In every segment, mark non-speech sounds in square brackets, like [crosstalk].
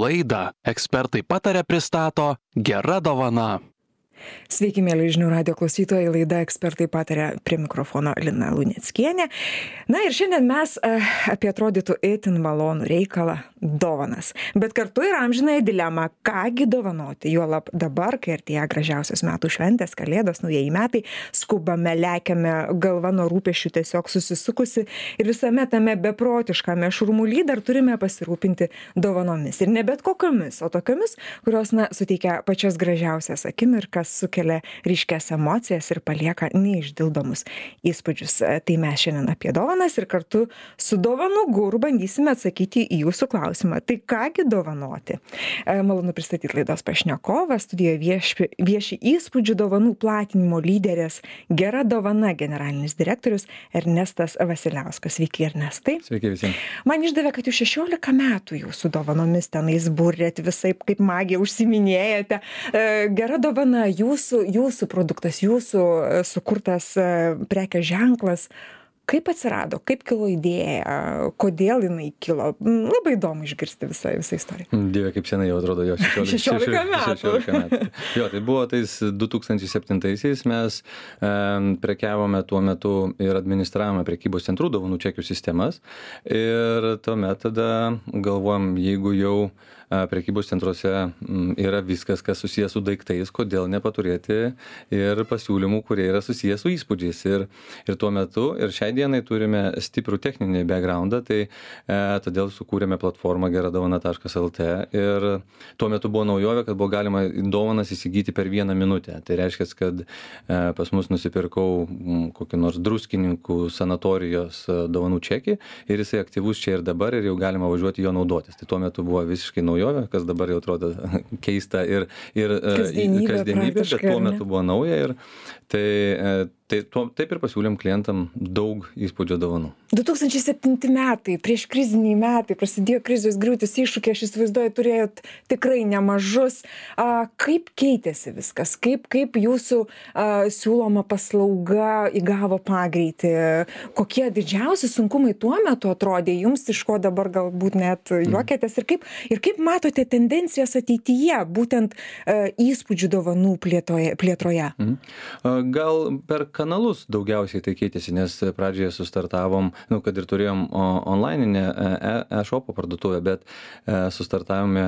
laidą ekspertai pataria pristato gera dovana Sveiki, mėly žinių radio klausytojai, laida ekspertai patarė prie mikrofono Lina Luneckienė. Na ir šiandien mes a, apie atrodytų itin malonų reikalą - dovanas. Bet kartu ir amžinąją dilemą, kągi dovanoti. Juolab dabar, kai artėja gražiausios metų šventės, kalėdos, naujieji metai, skubame, lekiame, galva nuo rūpešių tiesiog susisukusi ir visame tame beprotiškame šurmuly dar turime pasirūpinti dovanomis. Ir ne bet kokiamis, o tokiamis, kurios, na, suteikia pačias gražiausias akimirkas sukelia ryškias emocijas ir palieka neišdildomus įspūdžius. Tai mes šiandien apie dovanas ir kartu su dovanų guru bandysime atsakyti į jūsų klausimą. Tai kągi dovanoti? E, malonu pristatyti laidos pašnekovą, studijoje vieši, vieši įspūdžių dovanų platinimo lyderės Gera dovana generalinis direktorius Ernestas Vasiliauskas. Sveiki, Ernestai. Sveiki visiems. Man išdavė, kad jūs 16 metų jūsų dovanomis tenais burėt, visai kaip magija užsiminėjate. E, gera dovana, jūsų jūsų produktas jūsų e, sukurtas e, prekės ženklas kaip atsirado kaip kilo idėja kodėl jinai kilo? Labai įdomu išgirsti visą visą istoriją. Dieve kaip senai jau atrodo jo [laughs] šešiolika metų. jo tai buvo tais du tūkstančiai septintaisiais mes prekiavome tuo metu ir administravome prekybos centrų dovanų čekių sistemas. Ir tuomet tada galvojom jeigu jau prekybos centruose yra viskas, kas susijęs su daiktais, kodėl nepaturėti ir pasiūlymų, kurie yra susijęs su įspūdžiais. Ir, ir tuo metu, ir šiai dienai turime stiprų techninį backgroundą, tai e, todėl sukūrėme platformą geradovana.lt ir tuo metu buvo naujovė, kad buvo galima dovanas įsigyti per vieną minutę. Tai reiškia, kad e, pas mus nusipirkau kokį nors druskininkų sanatorijos e, dovanų čekį ir jisai aktyvus čia ir dabar ir jau galima važiuoti jo naudotis. Tai tuo metu buvo visiškai naujovė naujovė, kas dabar jau atrodo [laughs] keista ir, ir e, kasdienybė, bet tuo metu buvo nauja ir tai e, tai tuo taip ir pasiūlėm klientam daug įspūdžio dovanų. Du tūkstančiai septinti metai prieškriziniai metai prasidėjo krizės griūtys iššūkiai aš įsivaizduoju turėjot tikrai nemažus. A kaip keitėsi viskas? Kaip kaip jūsų a siūloma paslauga įgavo pagreitį? Kokie didžiausi sunkumai tuo metu atrodė? Jums iš ko dabar galbūt net juokiatės? Ir kaip ir kaip matote tendencijas ateityje būtent a įspūdžių dovanų plėtoje plėtroje? Mhm. gal per kanalus daugiausiai tai keitėsi nes pradžioje sustartavom nu kad ir turėjom onlaininę e ešopo parduotuvę bet e, sustartavome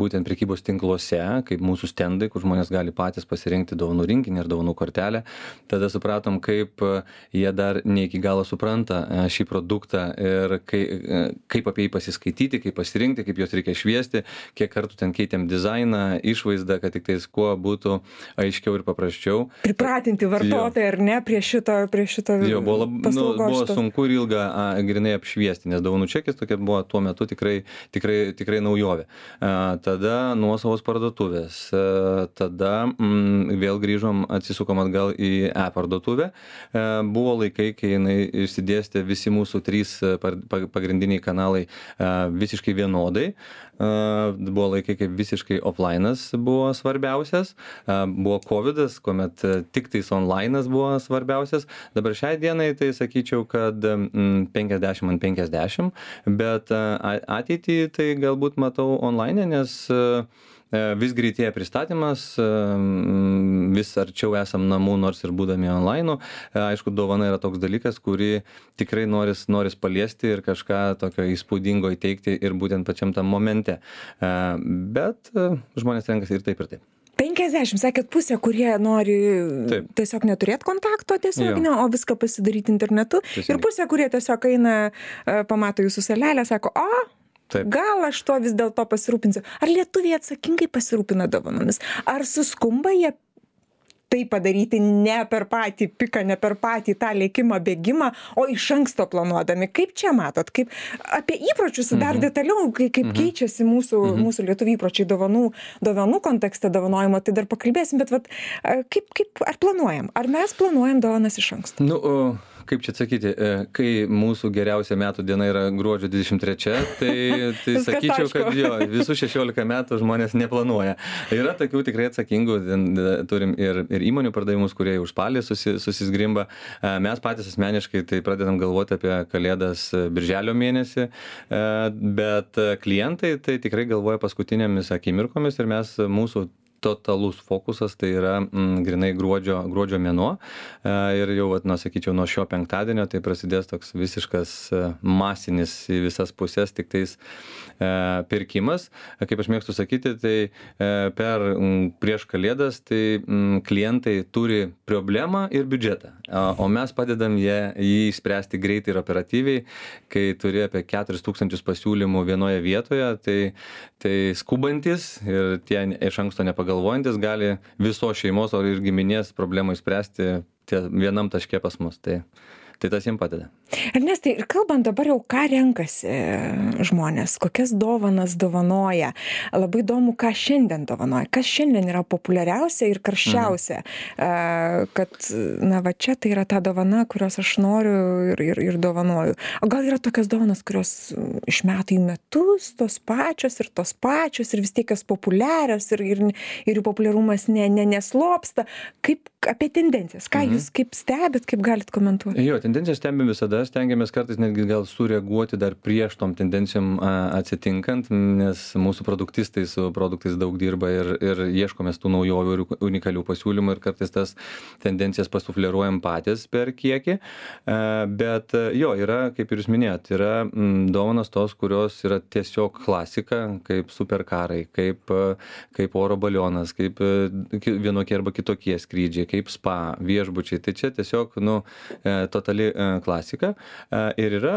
būtent prekybos tinkluose kaip mūsų stendai kur žmonės gali patys pasirinkti dovanų rinkinį ir dovanų kortelę. Tada supratom kaip e, jie dar ne iki galo supranta šį produktą ir kai kaip apie jį pasiskaityti kaip pasirinkti kaip juos reikia šviesti kiek kartų ten keitėm dizainą išvaizdą kad tiktais kuo būtų aiškiau ir paprasčiau. Pripratinti vartotoją ar ne prie šito prie šito jo buvo lab nu buvo sunku ir ilga a grynai apšviesti nes dovanų čekis tokia buvo tuo metu tikrai tikrai tikrai naujovė. A tada nuosavos parduotuvės. A tada mm vėl grįžom atsisukom atgal į e parduotuvę. A buvo laikai kai jinai išsidėstė visi mūsų trys par pagrindiniai kanalai a visiškai vienodai. A buvo laikai kai visiškai oflainas buvo svarbiausias. A buvo kovidas kuomet tiktais onlainas buvo svarbiausias. Dabar šiai dienai tai sakyčiau kad penkiasdešim ant penkiasdešim bet a ateitį tai galbūt matau onlaine nes vis greitėja pristatymas vis arčiau esam namų nors ir būdami onlainu. Aišku dovana yra toks dalykas kurį tikrai noris noris paliesti ir kažką tokio įspūdingo įteikti ir būtent pačiam tam momente. Bet žmonės renkasi ir taip ir taip penkiasdešim sakėt pusė kurie nori tiesiog neturėt kontakto tiesioginio o viską pasidaryt internetu. Ir pusė kurie tiesiog eina pamato jūsų salelę sako o gal aš tuo vis dėlto pasirūpinsiu. Ar lietuviai atsakingai pasirūpina dovanomis? Ar suskumba jie tai padaryti ne per patį piką ne per patį tą lėkimą bėgimą o iš anksto planuodami. Kaip čia matot? Kaip apie įpročius dar Mhm. detaliau kai kaip keičiasi mūsų mūsų lietuvių įpročiai dovanų dovanų kontekste dovanojimo tai dar pakalbėsim bet vat kaip kaip ar planuojam? Ar mes planuojam dovanas iš anksto? Nu kaip čia atsakyti, e, kai mūsų geriausia metų diena yra gruodžio 23, tai, tai [laughs] sakyčiau, kad jo, visų 16 metų žmonės neplanuoja. Yra tokių tikrai atsakingų, turim ir, ir įmonių pardavimus, kurie už spalį susi, susisgrimba. Mes patys asmeniškai tai pradedam galvoti apie kalėdas birželio mėnesį, bet klientai tai tikrai galvoja paskutinėmis akimirkomis ir mes mūsų totalus fokusas tai yra mm, grinai gruodžio, gruodžio mėnuo. E, ir jau, vat, na, sakyčiau, nuo šio penktadienio tai prasidės toks visiškas e, masinis į visas pusės tik tais e, pirkimas. Kaip aš mėgstu sakyti, tai per mm, prieš kalėdas tai mm, klientai turi problemą ir biudžetą, o mes padedam jie, jį išspręsti greitai ir operatyviai, kai turi apie 4000 pasiūlymų vienoje vietoje, tai, tai skubantis ir tie iš anksto nepagalvoti galvojantis gali visos šeimos ar ir giminės problemą išspręsti tie vienam taške pas mus. Tai tai tas jiem padeda. Ernestai ir kalbant dabar jau ką renkasi žmonės kokias dovanas dovanoja labai įdomu ką šiandien dovanoja kas šiandien yra populiariausia ir karščiausia. Mhm. kad na va čia tai yra ta dovana kurios aš noriu ir ir ir dovanoju. O gal yra tokios dovanos kurios iš metų į metus tos pačios ir tos pačios ir vis tiek jos populiarios ir ir ir jų populiarumas ne ne neslopsta. Kaip apie tendencijas ką mhm. jūs kaip stebit kaip galit komentuoti jo tendencijas stebim visada stengiamės kartais netgi gal sureaguoti dar prieš tom tendencijom atsitinkant nes mūsų produktistai su produktais daug dirba ir ir ieškomės tų naujovių ir unikalių pasiūlymų ir kartais tas tendencijas pasufleruojam patys per kiekį. Bet jo yra kaip ir jūs minėjot yra dovanos tos kurios yra tiesiog klasika kaip superkarai kaip kaip oro balionas kaip vienokie arba kitokie skrydžiai kaip spa viešbučiai. Tai čia tiesiog nu e, totali e, klasika e, ir yra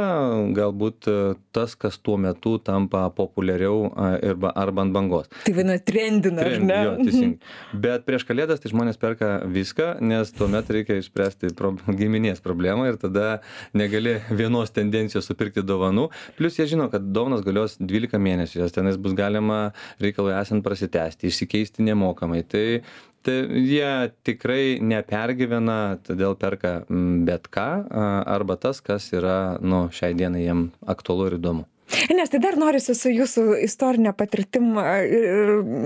galbūt tas kas tuo metu tampa populiariau arba arba ant bangos. Tai vadina trendina ar ne? jo teisingai. Bet prieš kalėdas tai žmonės perka viską nes tuomet reikia išspręsti pro giminės problemą ir tada negali vienos tendencijos supirkti dovanų. Plius jie žino kad dovanos galios dvylika mėnesių jas tenais bus galima reikalui esant prasitęsti išsikeisti nemokamai. Tai tai jie tikrai nepergyvena todėl perka bet ką arba tas kas yra nu šiai dienai jiem aktualu ir įdomu Ernestai, dar norisi su jūsų istorinė patirtim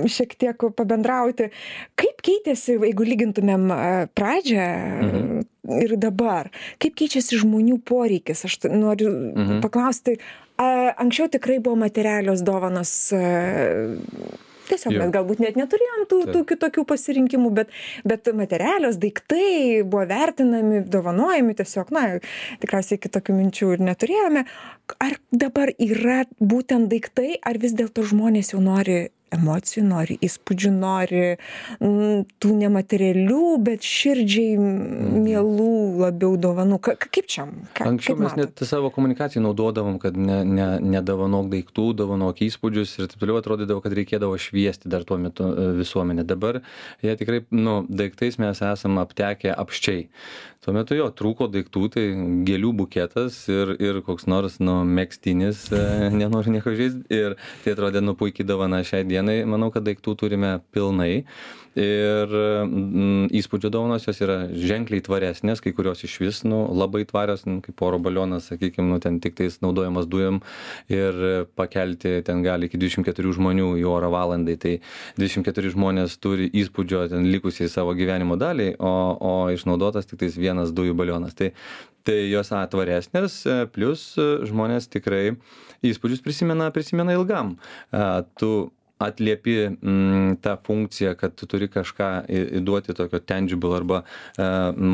šiek tiek pabendrauti. Kaip keitėsi, jeigu lygintumėm pradžią mhm. ir dabar, kaip keičiasi žmonių poreikis? Aš noriu mhm. paklausti, anksčiau tikrai buvo materialios dovanos tiesiog mes galbūt net neturėjom tų tų kitokių pasirinkimų bet bet materialios daiktai buvo vertinami dovanojami tiesiog na tikriausiai kitokių minčių ir neturėjome. Ar dabar yra būtent daiktai ar vis dėlto žmonės jau nori emocijų nori įspūdžių nori m, tų nematerialių, bet širdžiai mhm. mielų labiau dovanų. Ka, kaip čia? Ka, Anksčiau mes net savo komunikacijai naudodavom, kad ne, ne, nedovanok daiktų, dovanok įspūdžius ir taip toliau atrodydavo, kad reikėdavo šviesti dar tuo metu e, visuomenę. Dabar jie tikrai, nu, daiktais mes esame aptekę apščiai. Tuo metu jo trūko daiktų, tai gėlių buketas ir, ir koks nors, nu, mėgstinis, e, nenoriu nieko žaisti. Ir tai atrodė, nu, puikiai dovana šiai dienai dienai manau kad daiktų turime pilnai. Ir mm, įspūdžio dovanos jos yra ženkliai tvaresnės kai kurios išvis nu labai tvarios nu, kaip oro balionas sakykim nu ten tiktais naudojamas dujom ir pakelti ten gali iki dvidešim keturių žmonių į orą valandai. Tai dvidešim keturi žmonės turi įspūdžio ten likusiai savo gyvenimo daliai o o išnaudotas tiktais vienas dujų balionas. Tai tai jos a tvaresnės plius žmonės tikrai įspūdžius prisimena prisimena ilgam. Tu atliepi mm, tą funkciją kad tu turi kažką įduoti tokio tangible arba e,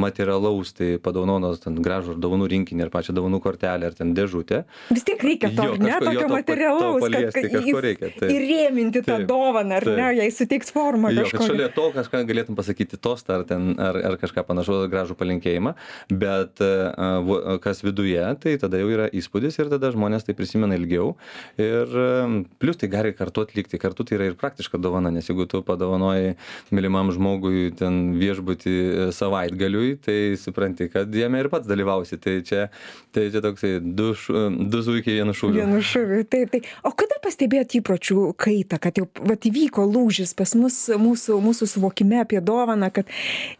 materialaus tai padovanotas ten gražų dovanų rinkinį ar pačią dovanų kortelę ar ten dėžutę. Vis tiek reikia to ar ne tokio materialaus kad, kad kažko reikia tai, įrėminti tą taip, dovaną ar taip. ne jai suteiks formą jo, kad šalia to kažką galėtum pasakyti tostą ar ten ar, ar kažką panašaus gražų palinkėjimą bet uh, kas viduje tai tada jau yra įspūdis ir tada žmonės tai prisimena ilgiau. Ir uh, plus tai gali kartu atlikti kartu kartu tai yra ir praktiška dovana nes jeigu tu padovanojai mylimam žmogui ten viešbutį e, savaitgaliui tai supranti kad jame ir pats dalyvausi. Tai čia tai čia toksai du šu du zuikiai vienu šūviu. Vienu šūviu taip tai. O kada pastebėjot įpročių kaitą kad jau vat įvyko lūžis pas mus mūsų mūsų suvokime apie dovaną kad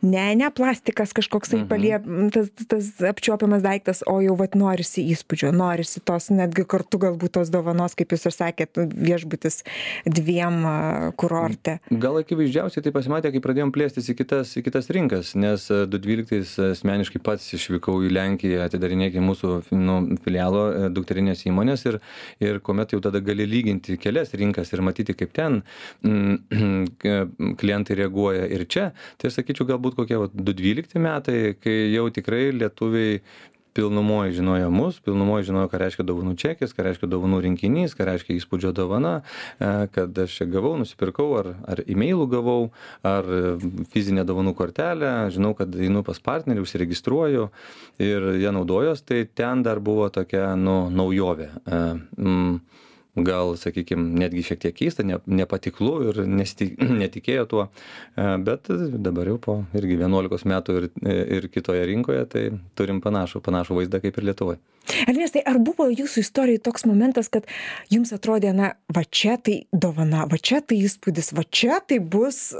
ne ne plastikas kažkoksai Mhm. palie tas tas apčiuopiamas daiktas o jau vat norisi įspūdžio norisi tos netgi kartu galbūt tos dovanos kaip jūs ir sakėt viešbutis dviem kurorte. Gal akivaizdžiausiai tai pasimatė kai pradėjom plėstis į kitas į kitas rinkas nes du dvyliktais asmeniškai pats išvykau į lenkiją atidarinėti mūsų nu filialo e, dukterinės įmonės ir ir kuomet jau tada gali lyginti kelias rinkas ir matyti kaip ten mm, [clears throat] klientai reaguoja ir čia tai aš sakyčiau galbūt kokie vat du dvylikti metai kai jau tikrai lietuviai pilnumoj žinojo mus pilnumoj žinojo ką reiškia dovanų čekis ką reiškia dovanų rinkinys ką reiškia įspūdžio dovana e, kad aš čia gavau nusipirkau ar ar imeilu gavau ar fizinę dovanų kortelę žinau kad einu pas partnerį užsiregistruoju ir ja naudojuos. Tai ten dar buvo tokia nu naujovė. E, mm, gal sakykim netgi šiek tiek keista ne nepatiklu ir nesti [clears throat] netikėjo tuo. E, bet dabar jau po irgi vienuolikos metų ir ir kitoje rinkoje tai turim panašų panašų vaizdą kaip ir lietuvoj. Ernestai ar buvo jūsų istorijoj toks momentas kad jums atrodė na va čia tai dovana va čia tai įspūdis va čia tai bus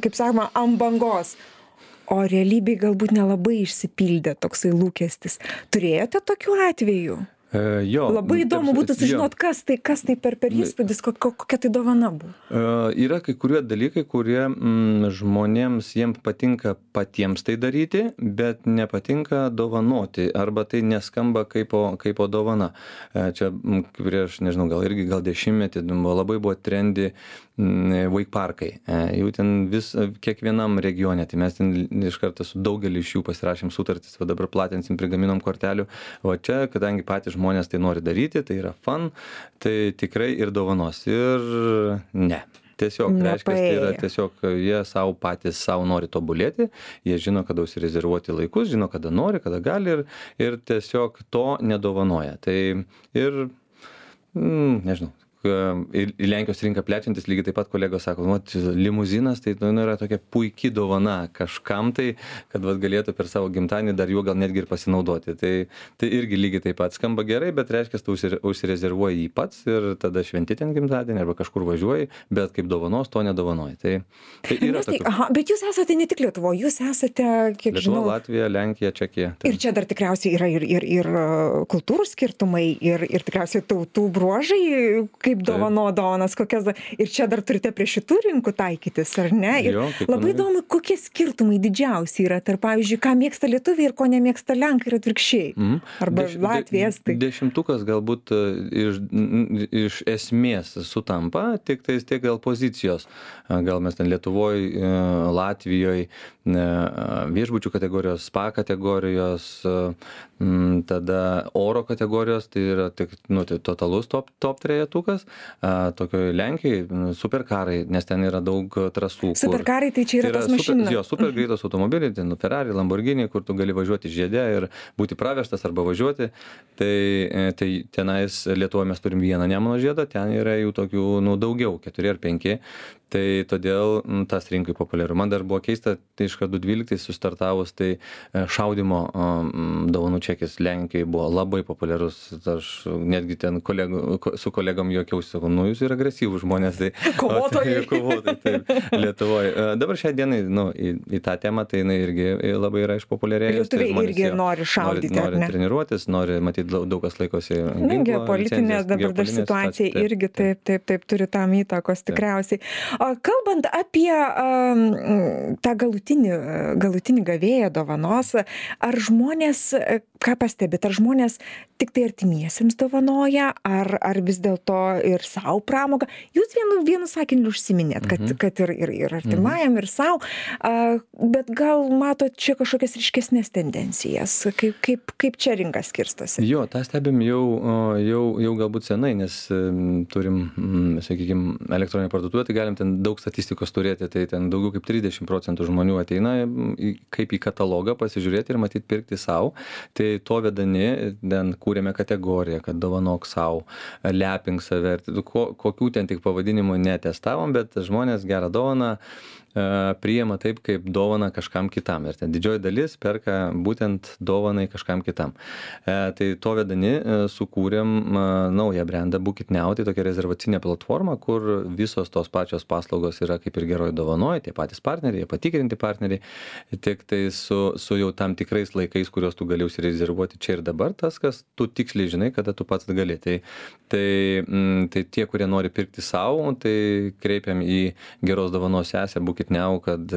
kaip sakoma ant bangos? O realybėj galbūt nelabai išsipildė toksai lūkestis. Turėjote tokių atvejų? E, jo labai įdomu ta prasme, būtų jo. sužinot kas tai kas tai per per įspūdis ko ko kokia tai dovana buvo E, Yra kai kurie dalykai, kurie mm, žmonėms jiems patinka patiems tai daryti, bet nepatinka dovanoti, arba tai neskamba kaip po, kaip po dovana. E, Čia prieš, nežinau, gal irgi gal dešimtmetį buvo, labai buvo trendi wake parkai. E, Jau ten vis, kiekvienam regione, tai mes ten iš karto su daugeliu iš jų pasirašėm sutartis, o dabar platinsim, prigaminom kortelių. O čia, kadangi patys žmonės tai nori daryti, tai yra fan, tai tikrai ir dovanos. Ir ne. Tiesiog reiškia, tai yra tiesiog jie savo patys savo nori tobulėti, jie žino, kada užsirezervuoti laikus, žino, kada nori, kada gali ir, ir tiesiog to nedovanoja. Tai ir, mm, nežinau, k- į į Lenkijos rinką plečiantis lygiai taip pat kolegos sako, nu, limuzinas tai nu, yra tokia puikia dovana kažkam tai, kad vat, galėtų per savo gimtadienį dar juo gal netgi ir pasinaudoti. Tai, tai irgi lygiai taip pat skamba gerai, bet reiškia, tu užsire- užsirezervuoji jį pats ir tada šventi ten gimtadienį arba kažkur važiuoji, bet kaip dovanos to nedovanoji. Tai, tai yra Ernestai, tokių. aha bet jūs esate ne tik lietuvoj jūs esate kiek Lietuva, žinau Latvija, Lenkija, Čekija. Tai- Ir čia dar tikriausiai yra ir, ir, ir uh, kultūrų skirtumai, ir, ir tikriausiai tautų bruožai, kaip dovano dovanas, kokias. Ir čia dar turite prie šitų rinkų taikytis, ar ne? Ir labai įdomu, kokie skirtumai didžiausi yra tarp, pavyzdžiui, ką mėgsta lietuviai ir ko nemėgsta lenkai ir atvirkščiai. Mhm. Arba de- estai. Dešimtukas galbūt e, iš, iš esmės sutampa, tik tais tiek gal pozicijos. Gal mes ten Lietuvoje, Latvijoje, viešbučių kategorijos, spa kategorijos, e, tada oro kategorijos, tai yra tik, nu, tai totalus top, top trejetukas. Tokioje Lenkijoje m, superkarai, nes ten yra daug trasų. Superkarai tai čia yra tos super, mašinos. jo, super greitos automobiliai, ten nu, Ferrari, Lamborghini, kur tu gali važiuoti žiedė ir būti pravežtas arba važiuoti. Tai, e, tai tenais Lietuvoje mes turim vieną Nemuno žiedą, ten yra jų tokių nu, daugiau, keturi ar penki. Tai todėl tas rinkai populiaru. Man dar buvo keista, tai iš karto 12 sustartavus, tai e, šaudimo um, dovanų čekis Lenkijoje buvo labai populiarus. Aš netgi ten kolegų, ko- su kolegom juokiausi, sakau, nu jūs ir agresyvūs žmonės. Tai, [laughs] Kovotojai. Tai, kovotojai, [laughs] taip, Lietuvoje. Dabar šią dieną, nu, į, į tą temą, tai jinai irgi labai yra išpopuliarėjus. tai Lietuviai irgi nori šaudyti, Nori, nori treniruotis, nori, matyti, daug, kas laikosi. Ginklo geopolitinė dabar dar situacija irgi taip, taip, taip turi tam įtakos tikriausiai. O kalbant apie tą galutinį, galutinį gavėją dovanos, ar žmonės, ką pastebit, ar žmonės tik tai artimiesiems dovanoja, ar, ar vis dėlto ir savo pramogą? Jūs vienu, vienu sakiniu užsiminėt, kad, Mhm. kad ir, ir, ir artimajam, ir savo, bet gal matot čia kažkokias ryškesnės tendencijas, kaip, kaip, kaip čia rinka skirstosi? Jo, tą stebim jau, jau, jau galbūt senai, nes turim, sakykime, elektroninę parduotuvę, tai galim ten ten daug statistikos turėti tai ten daugiau kaip trisdešim procentų žmonių ateina į kaip į katalogą pasižiūrėti ir matyt pirkti sau. Tai to vedami ten kūrėme kategoriją kad dovanok sau lepink save ir ko kokių ten tik pavadinimų netestavom bet žmonės gerą dovaną priima taip kaip dovaną kažkam kitam ir ten didžioji dalis perka būtent dovanai kažkam kitam. E, tai to vedani e, sukūrėm naują brandą Bookit Now, tai tokia rezervacinė platforma, kur visos tos pačios paslaugos yra kaip ir geroji dovanoji, tie patys partneriai, patikrinti partneriai, tik tai su, su jau tam tikrais laikais, kuriuos tu gali užsirezervuoti čia ir dabar, tas, kas tu tiksliai žinai, kada tu pats gali. Tai, tai, mm, tai tie, kurie nori pirkti savo, tai kreipiam į geros dovanos sesę, būkit neu kad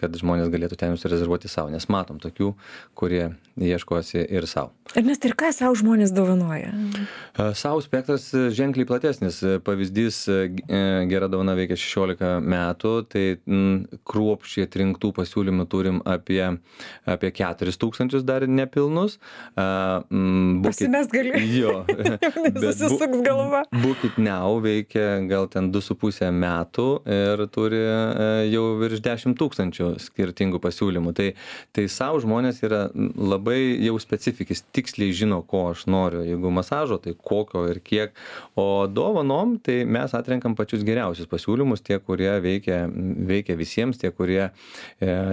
kad žmonės galėtų ten užsirezervuoti sau nes matom tokių kurie ieškosi ir sau. Ernestai ir ką sau žmonės dovanoja? Sau spektras ženkliai platesnis. Pavyzdys gera dovana veikia šešiolika metų tai kruopščiai atrinktų pasiūlymų turim apie apie keturis tūkstančius dar nepilnus. Pasimest gali [laughs] jo. [laughs] Susisuks galva. Bookit Now veikia gal ten du su pusę metų ir turi jau virš dešimt tūkstančių skirtingų pasiūlymų. Tai tai sau žmonės yra labai jau specifikis tiksliai žino ko aš noriu. Jeigu masažo tai kokio ir kiek. O dovanom tai mes atrenkam pačius geriausius pasiūlymus tie kurie veikia veikia visiems tie kurie e,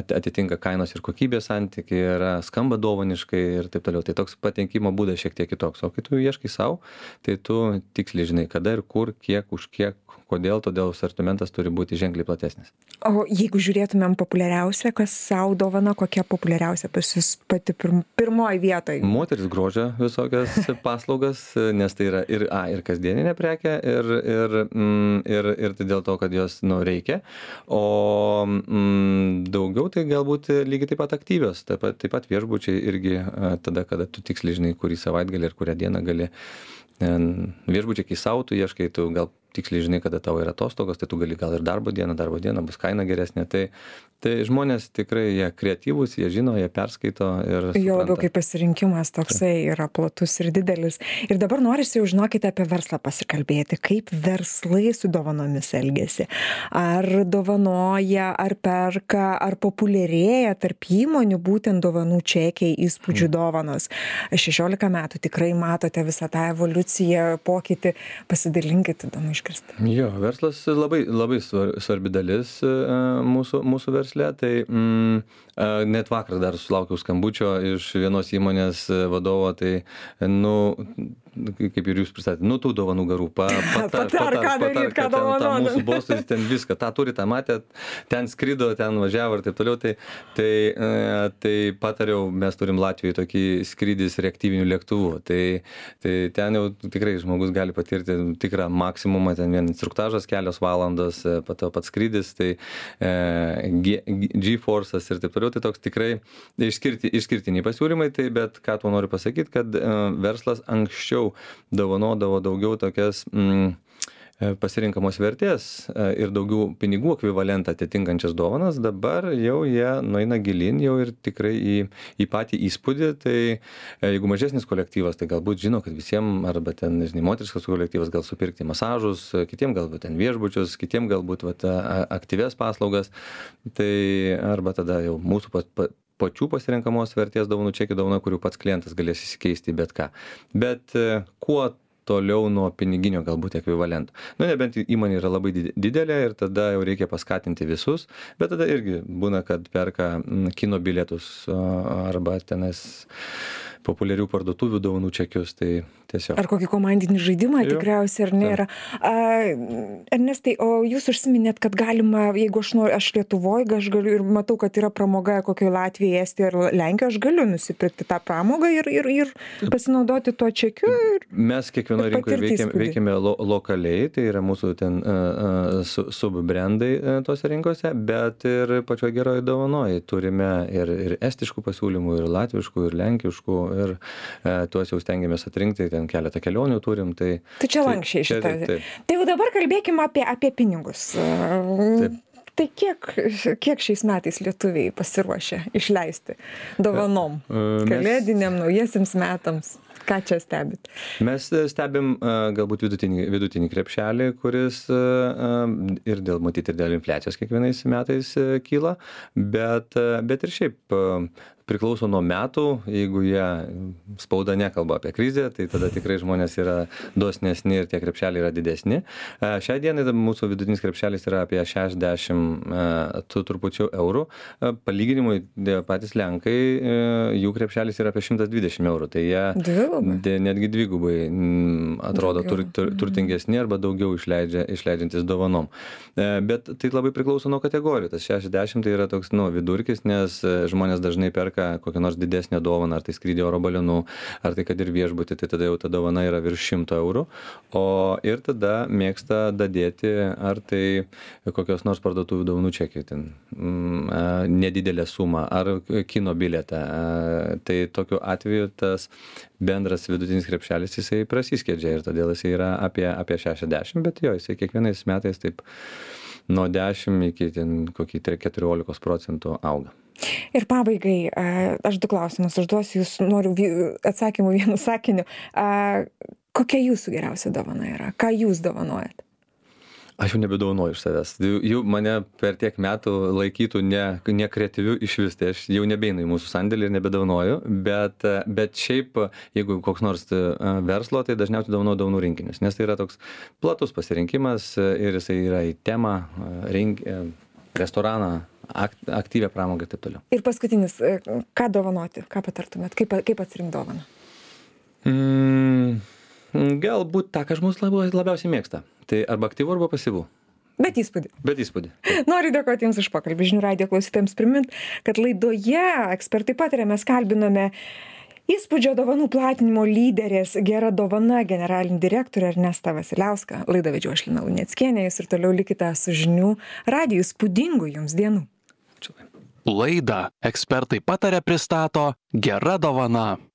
atitinka kainos ir kokybės santykį yra skamba dovaniškai ir taip toliau. Tai toks pateikimo būdas šiek tiek kitoks. O kai tu ieškai sau tai tu tiksliai žinai kada ir kur kiek už kiek kodėl todėl asortimentas turi būti ženkliai platesnis. O jeigu žiūrėtumėm populiariausia kas sau dovana kokia populiariausia pas jus pati pirm pirmoj vietoj? Moterys grožio visokias [laughs] paslaugas nes tai yra ir a ir kasdieninė prekė ir ir mm, ir ir tai dėl to kad jos nu reikia. O mm, daugiau tai galbūt lygiai taip pat aktyvios. Taip pat taip pat viešbučiai irgi tada kada tu tiksliai žinai kurį savaitgalį ir kurią dieną gali ten viešbučiai kai sau tu ieškai tu gal tiksliai žinai kada tavo yra atostogos tai tu gali gal ir darbo dieną darbo dieną bus kaina geresnė. Tai tai žmonės tikrai jie kreatyvūs jie žino jie perskaito ir juo labiau kai pasirinkimas toksai yra platus ir didelis. Ir dabar norisi jau žinokite apie verslą pasikalbėti. Kaip verslai su dovanomis elgiasi? Ar dovanoja ar perka ar populiarėja tarp įmonių būtent dovanų čekiai įspūdžių mm. dovanos? Šešiolika metų tikrai matote visą tą evoliuciją pokytį. Pasidalinkit įdomu išgirst jo verslas labai labai svarbi dalis e, mūsų mūsų versle. Tai mm, net vakar dar sulaukiau skambučio iš vienos įmonės vadovo tai nu kaip ir jūs pristatėt, nu tų dovanų garų, pa, [laughs] patar, patar, ką daryt, ką dovanot. Mūsų bosas ten viską, tą turi, tą matė, ten skrido, ten važiavo ir taip toliau. Tai, tai, e, tai patariau, mes turim Latvijoje tokį skrydis reaktyvinių lėktuvų. Tai, tai ten jau tikrai žmogus gali patirti tikrą maksimumą, ten vien instruktažas kelios valandos, e, pat, pats skrydis, tai e, G-Force'as ir taip toliau. Tai toks tikrai išskirti, išskirtiniai pasiūlymai, tai bet ką tuo noriu pasakyti, kad e, verslas anksčiau dovanodavo daugiau tokias mm, e, pasirinkamos vertės e, ir daugiau pinigų ekvivalentą atitinkančias dovanas, dabar jau jie nueina gilin jau ir tikrai į, į patį įspūdį. Tai e, jeigu mažesnis kolektyvas, tai galbūt žino, kad visiems, arba ten, nežinai, moteriškas kolektyvas gal supirkti masažus, kitiems galbūt ten viešbučius, kitiems galbūt vat, aktyves paslaugas, tai arba tada jau mūsų pat, pat, pačių pasirenkamos vertės dovanų čekių dovana, kurių pats klientas galės įsikeisti bet ką. Bet kuo toliau nuo piniginio galbūt ekvivalento. Nu, nebent įmonė yra labai didelė ir tada jau reikia paskatinti visus, bet tada irgi būna, kad perka kino bilietus arba tenais populiarių parduotuvių dovanų čekius. Tai tiesiog. Ar kokį komandinį žaidimą jo. tikriausiai, ar nėra. A, Ernestai, o jūs užsiminėt, kad galima, jeigu aš noriu, aš Lietuvoje, aš galiu ir matau, kad yra pramoga kokioje Latvijoje, Estijoje ar Lenkijoje, aš galiu nusipirkti tą pramogą ir, ir, ir pasinaudoti tuo čekiu. Ir, Mes kiekvienoje rinkoje veikiame, veikiame lo, lokaliai, tai yra mūsų ten uh, uh, subbrandai uh, tose rinkose, bet ir pačioje geroje dovanoje turime ir, ir estiškų pasiūlymų, ir latviškų, ir lenkiškų, ir uh, tuos jau stengiamės atrinkti. Ten ten keletą kelionių turim. Tai, tai čia lankščiai šitą. Tai, tai. tai jau dabar kalbėkime apie, apie pinigus. Taip. Tai kiek, kiek šiais metais lietuviai pasiruošia išleisti dovanom, mes, kalėdiniam, naujiesiams metams? ką čia stebit mes stebim galbūt vidutinį vidutinį krepšelį kuris ir dėl matyt ir dėl infliacijos kiekvienais metais kyla bet bet ir šiaip priklauso nuo metų. Jeigu jie spauda nekalba apie krizę tai tada tikrai žmonės yra dosnesni ir tie krepšeliai yra didesni. Šiai dienai mūsų vidutinis krepšelis yra apie šešiasdešim su trupučiu eurų. Palyginimui tie patys lenkai jų krepšelis yra apie šimtas dvidešim eurų. Tai jie netgi dvigubai atrodo tur tur turtingesni arba daugiau išleidžia išleidžiantys dovanom. Bet tai labai priklauso nuo kategorijų. Tas šešiasdešim tai yra toks nu vidurkis nes žmonės dažnai perka perka kokią nors didesnę dovaną, ar tai skrydį oro balionu, ar tai kad ir viešbutį, tai tada jau ta dovana yra virš 100 eurų. O ir tada mėgsta dadėti, ar tai kokios nors parduotuvių dovanų čekiai, ten mm, nedidelę sumą, ar kino bilietą. Tai tokiu atveju tas bendras vidutinis krepšelis jisai prasiskiedžia ir todėl jisai yra apie, apie 60, bet jo, jisai kiekvienais metais taip nuo 10 iki ten kokį 14 procentų auga. Ir pabaigai, aš du klausimus užduosiu, jūs noriu atsakymų vienu sakiniu. Kokia jūsų geriausia dovana yra? Ką jūs dovanojat? Aš jau nebedovanoju iš savęs. Jau mane per tiek metų laikytų ne, nekreatyviu iš vis, tai aš jau nebeinu į mūsų sandėlį ir nebedovanoju, bet, bet šiaip, jeigu koks nors verslo, tai dažniausiai dovanoju dovanų rinkinius, nes tai yra toks platus pasirinkimas ir jisai yra į temą, rink, restoraną, aktyvią pramogą ir taip toliau. Ir paskutinis, e, ką dovanoti, ką patartumėt, kaip, kaip atsirinkti dovaną? Mm, galbūt tą, ką žmogus labiausiai mėgsta. Tai arba aktyvu, arba pasyvu. Bet įspūdį. Bet įspūdį. [laughs] Noriu dėkoti Jums už pokalbį. Žinių radio klausytėms primint, kad laidoje ekspertai patarė, mes kalbinome įspūdžio dovanų platinimo lyderės gera dovana generalinį direktorių ernestą vasiliauską laidą vedžiau aš lina luneckienė jūs ir toliau likite su žinių radiju įspūdingų jums dienų laidą ekspertai pataria pristato gera dovana